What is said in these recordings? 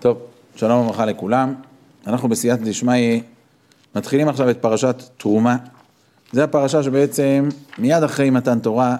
טוב, שלום וברכה לכולם. אנחנו בסייעתא דשמיא מתחילים עכשיו את פרשת תרומה. זו הפרשה שבעצם מיד אחרי מתן תורה,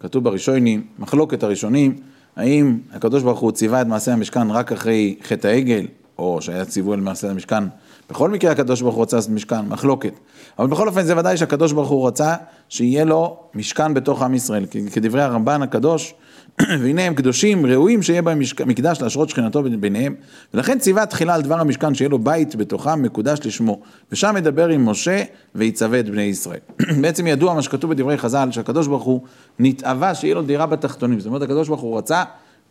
כתוב בראשונים, מחלוקת הראשונים, האם הקדוש ברוך הוא ציווה את מעשה המשכן רק אחרי חטא העגל, או שהיה ציווי על מעשה המשכן. בכל מקרה הקדוש ברוך הוא רצה לעשות משכן, מחלוקת. אבל בכל אופן זה ודאי שהקדוש ברוך הוא רצה שיהיה לו משכן בתוך עם ישראל. כדברי הרמב"ן הקדוש, והנה הם קדושים, ראויים שיהיה בהם. מקדש להשרות שכינתו ביניהם. ולכן ציווה תחילה על דבר המשכן שיהיה לו בית בתוכם מקודש לשמו. ושם מדבר עם משה ויצווה את בני ישראל. בעצם ידוע מה שכתוב בדברי חז"ל, שהקדוש ברוך הוא נתאווה שיהיה לו דירה בתחתונים. זאת אומרת הקדוש ברוך הוא רצה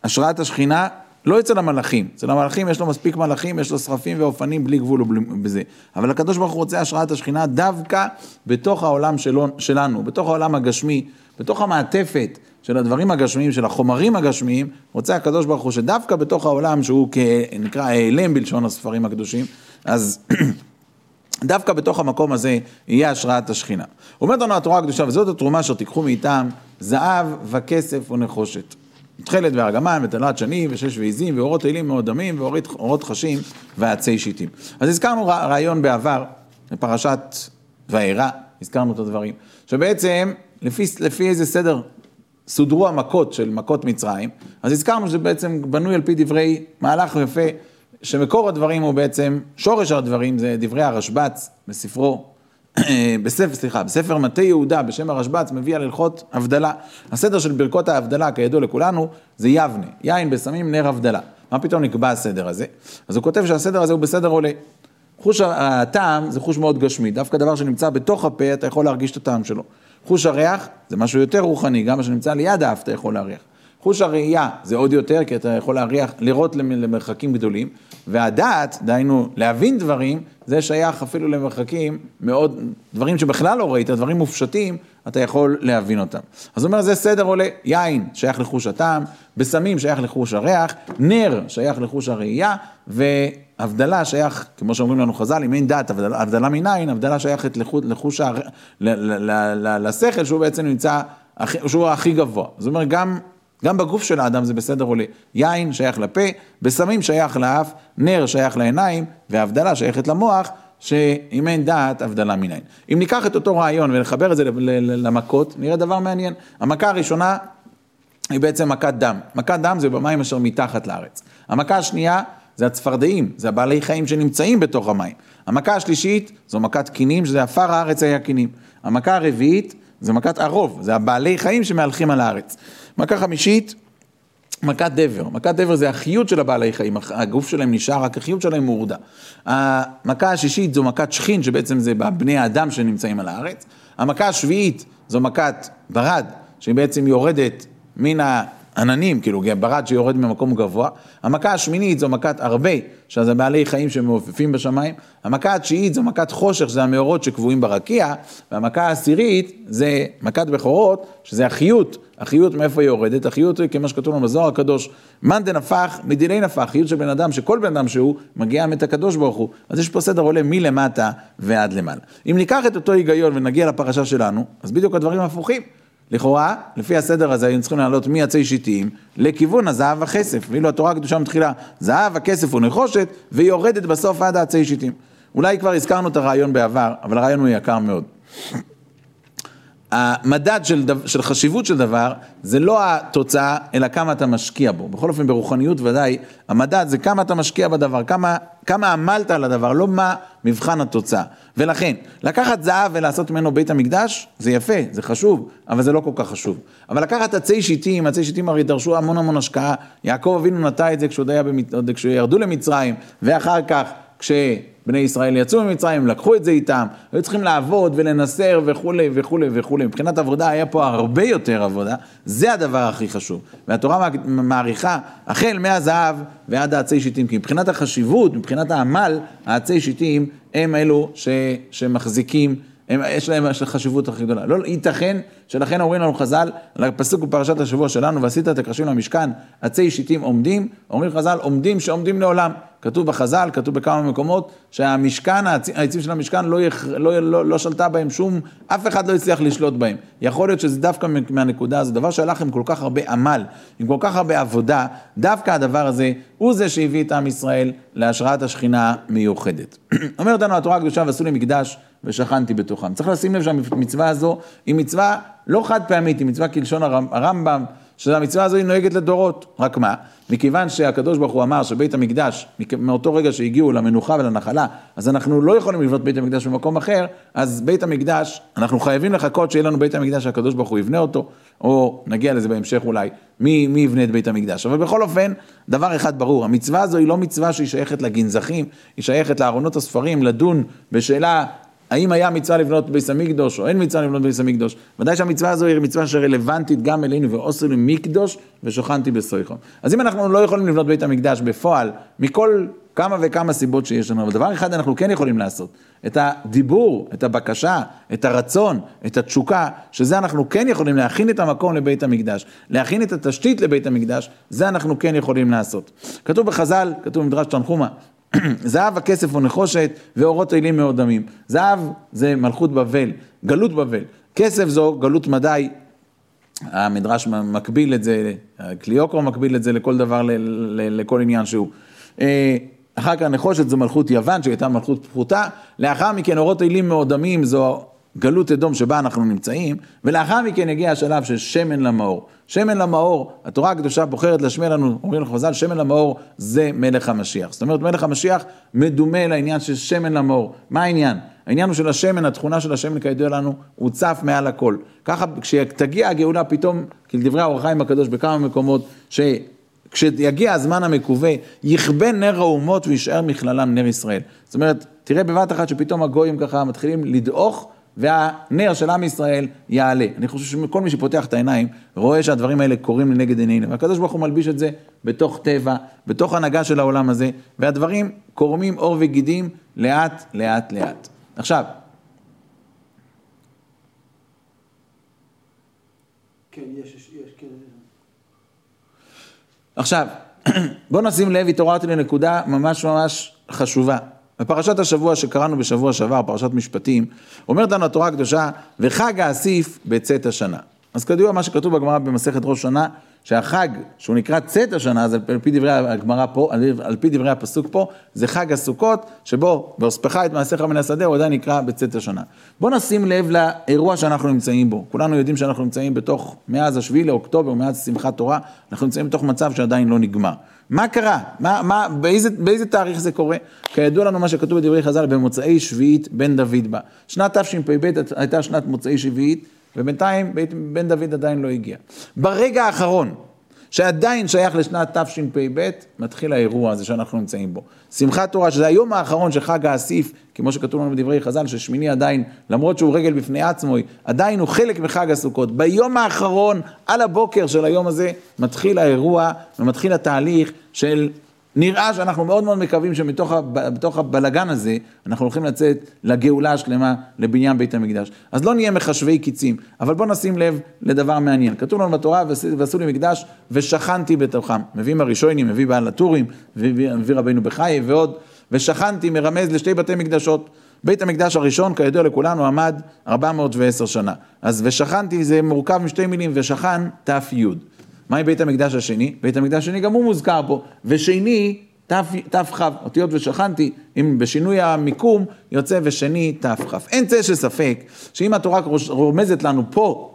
השראת השכינה לא אצל המלאכים, אצל המלאכים יש לו מספיק מלאכים, יש לו שרפים ואופנים בלי גבול ובזה. אבל הקדוש ברוך הוא רוצה השראת השכינה דווקא בתוך העולם שלו, שלנו, בתוך העולם הגשמי, בתוך המעטפת של הדברים הגשמיים, של החומרים הגשמיים, רוצה הקדוש ברוך הוא שדווקא בתוך העולם שהוא נקרא העלם בלשון הספרים הקדושים, אז דווקא בתוך המקום הזה יהיה השראת השכינה. אומרת לנו התורה הקדושה, וזאת התרומה אשר תיקחו מאיתם זהב וכסף ונחושת. תכלת וארגמן ותלת שני ושש ועיזים ואורות אלים מאוד דמים ואורות חשים ועצי שיטים. אז הזכרנו רעיון בעבר, בפרשת וארא, הזכרנו את הדברים, שבעצם לפי, לפי איזה סדר סודרו המכות של מכות מצרים, אז הזכרנו שזה בעצם בנוי על פי דברי מהלך יפה, שמקור הדברים הוא בעצם, שורש הדברים זה דברי הרשב"ץ בספרו בספר, סליחה, בספר מטה יהודה בשם הרשב"ץ מביא על הלכות הבדלה. הסדר של ברכות ההבדלה, כידוע לכולנו, זה יבנה, יין בסמים נר הבדלה. מה פתאום נקבע הסדר הזה? אז הוא כותב שהסדר הזה הוא בסדר עולה. חוש הטעם זה חוש מאוד גשמי, דווקא דבר שנמצא בתוך הפה, אתה יכול להרגיש את הטעם שלו. חוש הריח זה משהו יותר רוחני, גם מה שנמצא ליד האף אתה יכול להריח. חוש הראייה זה עוד יותר, כי אתה יכול להריח, לראות למרחקים גדולים, והדעת, דהיינו להבין דברים, זה שייך אפילו למרחקים מאוד, דברים שבכלל לא ראית, דברים מופשטים, אתה יכול להבין אותם. אז הוא אומר, זה סדר עולה, יין שייך לחוש הטעם, בסמים שייך לחוש הריח, נר שייך לחוש הראייה, והבדלה שייך, כמו שאומרים לנו חז"ל, אם אין דעת, הבדלה, הבדלה מניין, הבדלה שייכת לחוש. לשכל, שהוא בעצם נמצא, שהוא הכי גבוה. זאת אומרת, גם גם בגוף של האדם זה בסדר עולה. יין שייך לפה, בסמים שייך לאף, נר שייך לעיניים, והבדלה שייכת למוח, שאם אין דעת, הבדלה מניין. אם ניקח את אותו רעיון ונחבר את זה למכות, נראה דבר מעניין. המכה הראשונה היא בעצם מכת דם. מכת דם זה במים אשר מתחת לארץ. המכה השנייה זה הצפרדעים, זה הבעלי חיים שנמצאים בתוך המים. המכה השלישית זו מכת קינים, שזה עפר הארץ היה קינים. המכה הרביעית זה מכת ערוב, זה הבעלי חיים שמהלכים על הארץ. מכה חמישית, מכת דבר. מכת דבר זה החיות של הבעלי חיים, הגוף שלהם נשאר, רק החיות שלהם מורדה. המכה השישית זו מכת שכין, שבעצם זה בני האדם שנמצאים על הארץ. המכה השביעית זו מכת ברד, שהיא בעצם יורדת מן עננים, כאילו ברד שיורד ממקום גבוה. המכה השמינית זו מכת הרבה, שזה בעלי חיים שמעופפים בשמיים. המכה התשיעית זו מכת חושך, שזה המאורות שקבועים ברקיע. והמכה העשירית זה מכת בכורות, שזה החיות. החיות מאיפה היא יורדת? החיות היא, כמו שכתוב לנו בזוהר הקדוש, מאן דנפח מדיני נפח, חיות של בן אדם, שכל בן אדם שהוא מגיע מת הקדוש ברוך הוא. אז יש פה סדר עולה מלמטה ועד למעלה. אם ניקח את אותו היגיון ונגיע לפרשה שלנו, אז בדיוק הדברים הפוכים. לכאורה, לפי הסדר הזה היינו צריכים לעלות מעצי שיטים לכיוון הזהב והכסף, ואילו התורה הקדושה מתחילה זהב, הכסף ונחושת, והיא יורדת בסוף עד העצי שיטים. אולי כבר הזכרנו את הרעיון בעבר, אבל הרעיון הוא יקר מאוד. המדד של, דו, של חשיבות של דבר זה לא התוצאה, אלא כמה אתה משקיע בו. בכל אופן, ברוחניות ודאי, המדד זה כמה אתה משקיע בדבר, כמה, כמה עמלת על הדבר, לא מה מבחן התוצאה. ולכן, לקחת זהב ולעשות ממנו בית המקדש, זה יפה, זה חשוב, אבל זה לא כל כך חשוב. אבל לקחת עצי שיטים, עצי שיטים הרי דרשו המון המון השקעה. יעקב אבינו נטע את זה כשעוד היה, במצ... כשירדו למצרים, ואחר כך כש... בני ישראל יצאו ממצרים, לקחו את זה איתם, היו צריכים לעבוד ולנסר וכולי וכולי וכולי. מבחינת עבודה היה פה הרבה יותר עבודה, זה הדבר הכי חשוב. והתורה מעריכה החל מהזהב ועד העצי שיטים, כי מבחינת החשיבות, מבחינת העמל, העצי שיטים הם אלו ש, שמחזיקים הם, יש להם חשיבות הכי גדולה. לא ייתכן שלכן אומרים לנו חז"ל, לפסוק בפרשת השבוע שלנו, ועשית את הקרשים למשכן, עצי שיטים עומדים, אומרים חז"ל, עומדים שעומדים לעולם. כתוב בחז"ל, כתוב בכמה מקומות, שהמשכן, העצים של המשכן לא, יח, לא, לא, לא שלטה בהם שום, אף אחד לא הצליח לשלוט בהם. יכול להיות שזה דווקא מהנקודה הזו, דבר שהלך עם כל כך הרבה עמל, עם כל כך הרבה עבודה, דווקא הדבר הזה הוא זה שהביא את עם ישראל להשראת השכינה מיוחדת. אומרת לנו התורה הקדושה, ועשו לי מקדש ושכנתי בתוכם. צריך לשים לב שהמצווה הזו היא מצווה לא חד פעמית, היא מצווה כלשון הרמב"ם, שהמצווה הזו היא נוהגת לדורות. רק מה? מכיוון שהקדוש ברוך הוא אמר שבית המקדש, מאותו רגע שהגיעו למנוחה ולנחלה, אז אנחנו לא יכולים לבנות בית המקדש במקום אחר, אז בית המקדש, אנחנו חייבים לחכות שיהיה לנו בית המקדש שהקדוש ברוך הוא יבנה אותו, או נגיע לזה בהמשך אולי, מי, מי יבנה את בית המקדש. אבל בכל אופן, דבר אחד ברור, המצווה הזו היא לא מצווה שהיא שייכת לגנזכים, היא שייכת לארונות הספרים, לדון בשאלה האם היה מצווה לבנות ביס המקדוש, או אין מצווה לבנות ביס המקדוש. ודאי שהמצווה הזו היא מצווה שרלוונטית גם אלינו, ועושו לי מקדוש, ושוכנתי בסויכו. אז אם אנחנו לא יכולים לבנות בית המקדש בפועל, מכל כמה וכמה סיבות שיש לנו, אבל דבר אחד אנחנו כן יכולים לעשות, את הדיבור, את הבקשה, את הרצון, את התשוקה, שזה אנחנו כן יכולים להכין את המקום לבית המקדש, להכין את התשתית לבית המקדש, זה אנחנו כן יכולים לעשות. כתוב בחז"ל, כתוב במדרש תנחומה, זהב, הכסף ונחושת, ואורות אלים מאוד דמים. זהב זה מלכות בבל, גלות בבל. כסף זו גלות מדי. המדרש מקביל את זה, קליוקרו מקביל את זה לכל דבר, לכל עניין שהוא. אה, אחר כך נחושת זו מלכות יוון, שהייתה מלכות פחותה. לאחר מכן אורות אלים מאוד דמים זו גלות אדום שבה אנחנו נמצאים, ולאחר מכן הגיע השלב של שמן למאור. שמן למאור, התורה הקדושה בוחרת להשמיע לנו, אומרים לך חז"ל, שמן למאור זה מלך המשיח. זאת אומרת, מלך המשיח מדומה לעניין של שמן למאור. מה העניין? העניין הוא של השמן, התכונה של השמן כידוע לנו, הוא צף מעל הכל. ככה, כשתגיע הגאולה פתאום, כי לדברי האור החיים הקדוש בכמה מקומות, ש... כשיגיע הזמן המקווה, יכבה נר האומות ויישאר מכללם נר ישראל. זאת אומרת, תראה בבת אחת שפתאום הגויים ככה מתחילים לדעוך והנר של עם ישראל יעלה. אני חושב שכל מי שפותח את העיניים רואה שהדברים האלה קורים לנגד עינינו. והקדוש ברוך הוא מלביש את זה בתוך טבע, בתוך הנהגה של העולם הזה, והדברים קורמים עור וגידים לאט, לאט, לאט. עכשיו, כן, יש, יש, כן. עכשיו, בואו נשים לב, התעוררתי לנקודה ממש ממש חשובה. בפרשת השבוע שקראנו בשבוע שעבר, פרשת משפטים, אומרת לנו התורה הקדושה, וחג האסיף בצאת השנה. אז כדוע מה שכתוב בגמרא במסכת ראש שנה, שהחג שהוא נקרא צאת השנה, אז על פי דברי הגמרא פה, על, פי דברי הפסוק פה, זה חג הסוכות, שבו בהוספך את מעשיך מן השדה, הוא עדיין נקרא בצאת השנה. בואו נשים לב לאירוע שאנחנו נמצאים בו. כולנו יודעים שאנחנו נמצאים בתוך, מאז השביעי לאוקטובר, מאז שמחת תורה, אנחנו נמצאים בתוך מצב שעדיין לא נגמר. מה קרה? מה, מה, באיזה, באיזה תאריך זה קורה? כידוע לנו מה שכתוב בדברי חז"ל, במוצאי שביעית בן דוד בא. שנת תשפ"ב הייתה שנת מוצאי שביעית, ובינתיים בן דוד עדיין לא הגיע. ברגע האחרון, שעדיין שייך לשנת תשפ"ב, מתחיל האירוע הזה שאנחנו נמצאים בו. שמחת תורה, שזה היום האחרון של חג האסיף, כמו שכתוב לנו בדברי חז"ל, ששמיני עדיין, למרות שהוא רגל בפני עצמו, עדיין הוא חלק מחג הסוכות. ביום האחרון, על הבוקר של היום הזה, מתחיל האירוע ומתחיל התהליך של נראה שאנחנו מאוד מאוד מקווים שבתוך הבלגן הזה, אנחנו הולכים לצאת לגאולה השלמה, לבניין בית המקדש. אז לא נהיה מחשבי קיצים, אבל בואו נשים לב לדבר מעניין. כתוב לנו בתורה, ועשו לי מקדש ושכנתי בתוכם. מביאים הראשונים, מביא בעל הטורים, מביא רבינו בחיי ועוד, ושכנתי מרמז לשתי בתי מקדשות. בית המקדש הראשון, כידוע לכולנו, עמד 410 שנה. אז ושכנתי זה מורכב משתי מילים, ושכן ת"י. מהי בית המקדש השני? בית המקדש השני גם הוא מוזכר פה, ושני תכ, אותיות ושכנתי, אם בשינוי המיקום יוצא ושני תכ. אין צל של ספק שאם התורה רומזת לנו פה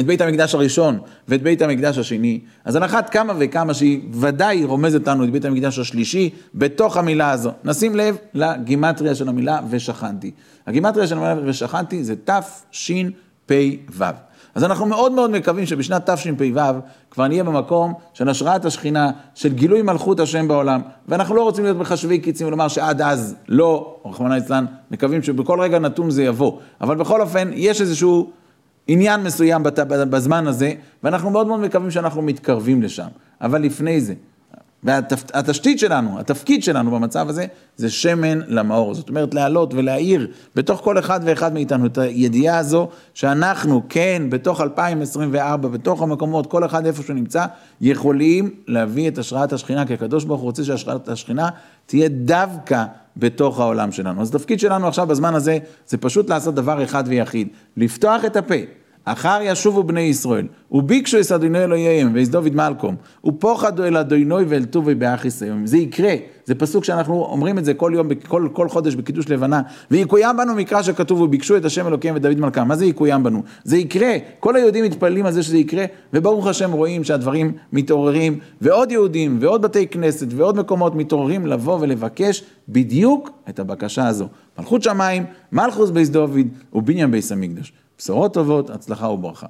את בית המקדש הראשון ואת בית המקדש השני, אז על אחת כמה וכמה שהיא ודאי רומזת לנו את בית המקדש השלישי בתוך המילה הזו. נשים לב לגימטריה של המילה ושכנתי. הגימטריה של המילה ושכנתי זה תשפ"ו. אז אנחנו מאוד מאוד מקווים שבשנת תשפ"ו כבר נהיה במקום של השראת השכינה, של גילוי מלכות השם בעולם, ואנחנו לא רוצים להיות מחשבי קיצים ולומר שעד אז לא, רחמנא ליצלן, מקווים שבכל רגע נתון זה יבוא, אבל בכל אופן יש איזשהו עניין מסוים בזמן הזה, ואנחנו מאוד מאוד מקווים שאנחנו מתקרבים לשם, אבל לפני זה, והתשתית שלנו, התפקיד שלנו במצב הזה, זה שמן למאור. זאת אומרת, להעלות ולהאיר בתוך כל אחד ואחד מאיתנו את הידיעה הזו, שאנחנו, כן, בתוך 2024, בתוך המקומות, כל אחד איפה שהוא נמצא, יכולים להביא את השראת השכינה, כי הקדוש ברוך הוא רוצה שהשראת השכינה תהיה דווקא בתוך העולם שלנו. אז התפקיד שלנו עכשיו בזמן הזה, זה פשוט לעשות דבר אחד ויחיד, לפתוח את הפה. אחר ישובו בני ישראל, וביקשו את אדוני אלוהיהם, ויש דוד מלקום, ופוחדו אל אדוני ואל טובי באחיס היום. זה יקרה, זה פסוק שאנחנו אומרים את זה כל יום, כל, כל חודש בקידוש לבנה, ויקוים בנו מקרא שכתוב, וביקשו את השם אלוקיהם ודוד מלכם. מה זה יקוים בנו? זה יקרה, כל היהודים מתפללים על זה שזה יקרה, וברוך השם רואים שהדברים מתעוררים, ועוד יהודים, ועוד בתי כנסת, ועוד מקומות מתעוררים לבוא ולבקש בדיוק את הבקשה הזו. מלכוס שמיים, מלכוס בייס דוד, ובניין בייס המקדש. בשורות טובות, הצלחה וברכה.